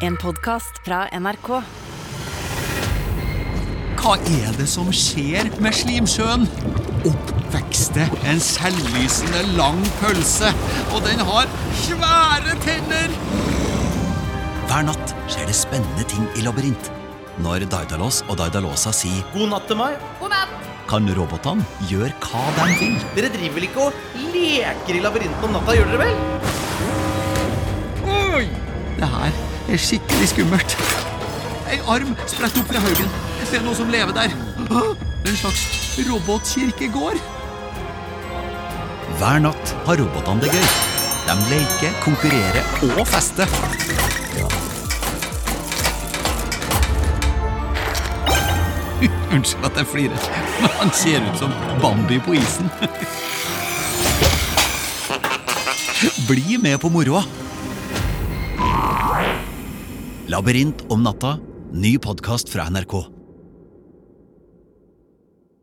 En podkast fra NRK. Hva er det som skjer med Slimsjøen? Opp en selvlysende lang pølse, og den har svære tenner! Hver natt skjer det spennende ting i labyrint. Når Daidalos og Daidalosa sier God natt til meg. kan robotene gjøre hva de vil. Dere driver vel ikke og leker i labyrinten om natta, gjør dere vel? Oi! Det her er skikkelig skummelt. En arm spredt opp fra haugen. Det er noe som lever der. En slags robotkirkegård. Hver natt har robotene det gøy. De leker, konkurrerer og fester. Unnskyld at jeg flirer, men han ser ut som Bambi på isen. Bli med på moroa. Labyrint om natta. Ny podkast fra NRK.